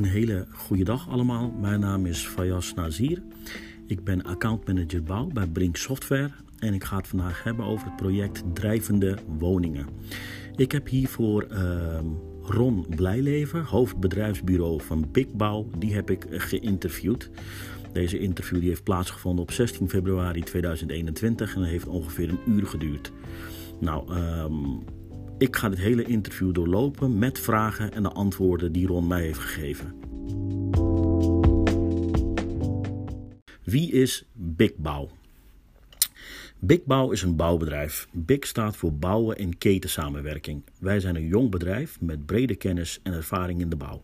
Een hele goede dag allemaal. Mijn naam is Fayas Nazir. Ik ben accountmanager bouw bij Brink Software en ik ga het vandaag hebben over het project Drijvende Woningen. Ik heb hiervoor uh, Ron Blijleven, hoofdbedrijfsbureau van Big Bouw, die heb ik geïnterviewd. Deze interview die heeft plaatsgevonden op 16 februari 2021 en heeft ongeveer een uur geduurd. Nou, um, ik ga dit hele interview doorlopen met vragen en de antwoorden die Ron mij heeft gegeven. Wie is Big Bouw? Big is een bouwbedrijf. Big staat voor bouwen en ketensamenwerking. Wij zijn een jong bedrijf met brede kennis en ervaring in de bouw.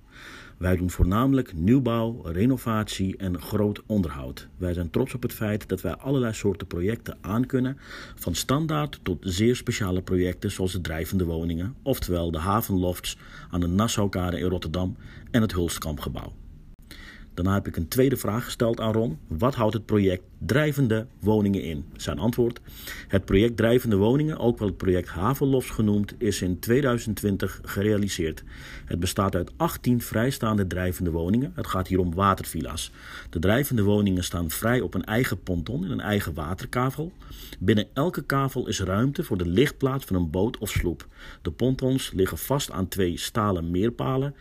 Wij doen voornamelijk nieuwbouw, renovatie en groot onderhoud. Wij zijn trots op het feit dat wij allerlei soorten projecten aankunnen, van standaard tot zeer speciale projecten zoals de drijvende woningen, oftewel de havenlofts aan de Nassaukade in Rotterdam en het Hulstkampgebouw. Daarna heb ik een tweede vraag gesteld aan Ron. Wat houdt het project Drijvende Woningen in? Zijn antwoord: Het project Drijvende Woningen, ook wel het project Havenlofts genoemd, is in 2020 gerealiseerd. Het bestaat uit 18 vrijstaande drijvende woningen. Het gaat hier om watervilla's. De drijvende woningen staan vrij op een eigen ponton in een eigen waterkavel. Binnen elke kavel is ruimte voor de lichtplaats van een boot of sloep. De pontons liggen vast aan twee stalen meerpalen,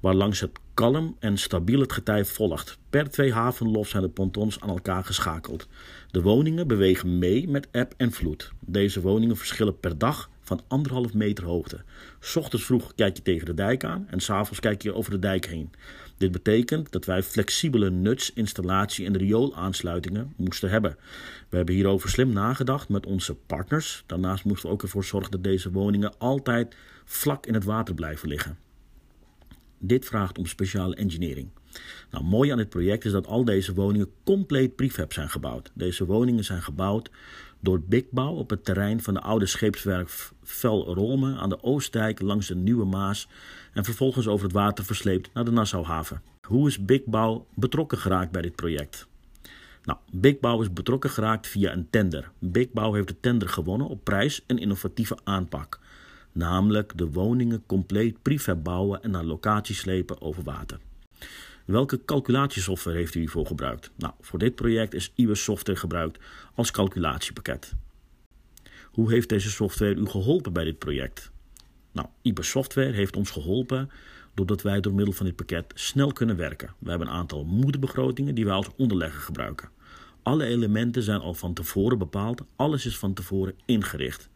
waar langs het kalm en stabiel het getij volgt. Per twee havenlof zijn de pontons aan elkaar geschakeld. De woningen bewegen mee met eb en vloed. Deze woningen verschillen per dag van anderhalf meter hoogte. Ochtends vroeg kijk je tegen de dijk aan en s'avonds kijk je over de dijk heen. Dit betekent dat wij flexibele nuts, installatie en rioolaansluitingen moesten hebben. We hebben hierover slim nagedacht met onze partners. Daarnaast moesten we ook ervoor zorgen dat deze woningen altijd vlak in het water blijven liggen. Dit vraagt om speciale engineering. Nou, mooi aan dit project is dat al deze woningen compleet prefab zijn gebouwd. Deze woningen zijn gebouwd door Bigbouw op het terrein van de oude scheepswerf Velrolme aan de Oostdijk langs de Nieuwe Maas en vervolgens over het water versleept naar de Nassauhaven. Hoe is Bigbouw betrokken geraakt bij dit project? Nou, Bigbouw is betrokken geraakt via een tender. Bigbouw heeft de tender gewonnen op prijs en innovatieve aanpak namelijk de woningen compleet prefab bouwen en naar locatie slepen over water. Welke calculatiesoftware heeft u hiervoor gebruikt? Nou, voor dit project is IBIS software gebruikt als calculatiepakket. Hoe heeft deze software u geholpen bij dit project? Nou, IBIS software heeft ons geholpen doordat wij door middel van dit pakket snel kunnen werken. We hebben een aantal moederbegrotingen die wij als onderlegger gebruiken. Alle elementen zijn al van tevoren bepaald, alles is van tevoren ingericht.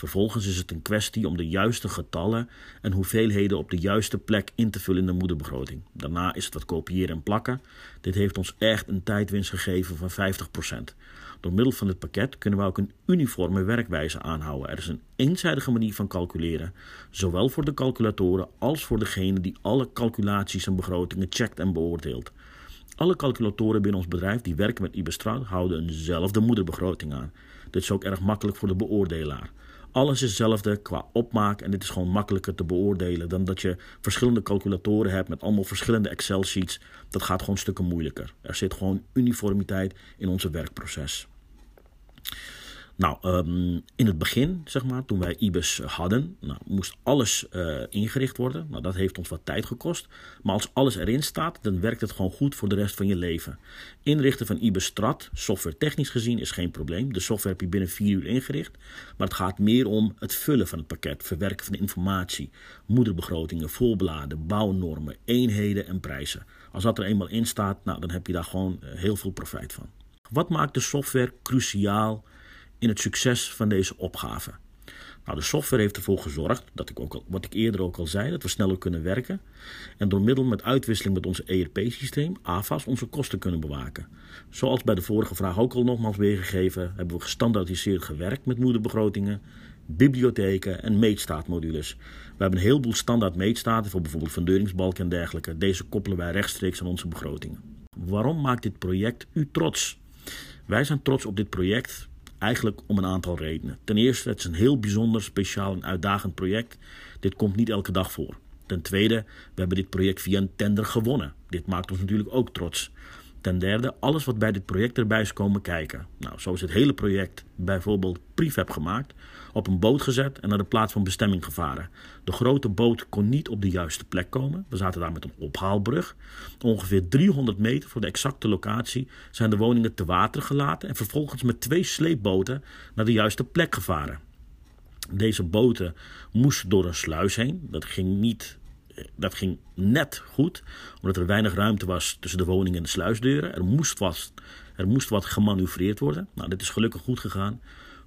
Vervolgens is het een kwestie om de juiste getallen en hoeveelheden op de juiste plek in te vullen in de moederbegroting. Daarna is het wat kopiëren en plakken. Dit heeft ons echt een tijdwinst gegeven van 50%. Door middel van dit pakket kunnen we ook een uniforme werkwijze aanhouden. Er is een eenzijdige manier van calculeren, zowel voor de calculatoren als voor degene die alle calculaties en begrotingen checkt en beoordeelt. Alle calculatoren binnen ons bedrijf die werken met IBESTRA houden eenzelfde moederbegroting aan. Dit is ook erg makkelijk voor de beoordelaar. Alles is hetzelfde qua opmaak en dit is gewoon makkelijker te beoordelen dan dat je verschillende calculatoren hebt met allemaal verschillende Excel-sheets. Dat gaat gewoon stukken moeilijker. Er zit gewoon uniformiteit in onze werkproces. Nou, um, in het begin, zeg maar, toen wij IBIS hadden, nou, moest alles uh, ingericht worden. Nou, dat heeft ons wat tijd gekost. Maar als alles erin staat, dan werkt het gewoon goed voor de rest van je leven. Inrichten van IBIS Strat, software technisch gezien, is geen probleem. De software heb je binnen vier uur ingericht. Maar het gaat meer om het vullen van het pakket, verwerken van de informatie, moederbegrotingen, voorbladen, bouwnormen, eenheden en prijzen. Als dat er eenmaal in staat, nou, dan heb je daar gewoon uh, heel veel profijt van. Wat maakt de software cruciaal in het succes van deze opgave. Nou, de software heeft ervoor gezorgd, dat ik ook wat ik eerder ook al zei, dat we sneller kunnen werken. En door middel met uitwisseling met ons ERP-systeem, AFAS, onze kosten kunnen bewaken. Zoals bij de vorige vraag ook al nogmaals weergegeven, hebben we gestandaardiseerd gewerkt met moederbegrotingen, bibliotheken en meetstaatmodules. We hebben een heleboel standaard meetstaten voor bijvoorbeeld funderingsbalken en dergelijke. Deze koppelen wij rechtstreeks aan onze begrotingen. Waarom maakt dit project u trots? Wij zijn trots op dit project Eigenlijk om een aantal redenen. Ten eerste, het is een heel bijzonder, speciaal en uitdagend project. Dit komt niet elke dag voor. Ten tweede, we hebben dit project via een tender gewonnen. Dit maakt ons natuurlijk ook trots. Ten derde, alles wat bij dit project erbij is komen kijken. Nou, zo is het hele project bijvoorbeeld prefab gemaakt, op een boot gezet en naar de plaats van bestemming gevaren. De grote boot kon niet op de juiste plek komen. We zaten daar met een ophaalbrug. Ongeveer 300 meter voor de exacte locatie zijn de woningen te water gelaten en vervolgens met twee sleepboten naar de juiste plek gevaren. Deze boten moesten door een sluis heen. Dat ging niet dat ging net goed, omdat er weinig ruimte was tussen de woning en de sluisdeuren. Er moest wat, er moest wat gemanoeuvreerd worden. Nou, dit is gelukkig goed gegaan.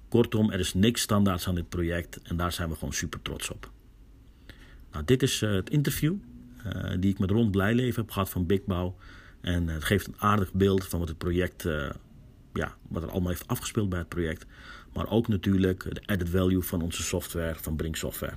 Kortom, er is niks standaards aan dit project en daar zijn we gewoon super trots op. Nou, dit is uh, het interview uh, die ik met Ron Blijleven heb gehad van Big Bouw. En uh, het geeft een aardig beeld van wat het project, ja, wat er allemaal heeft afgespeeld bij het project. Maar ook natuurlijk de added value van onze software, van Brink Software.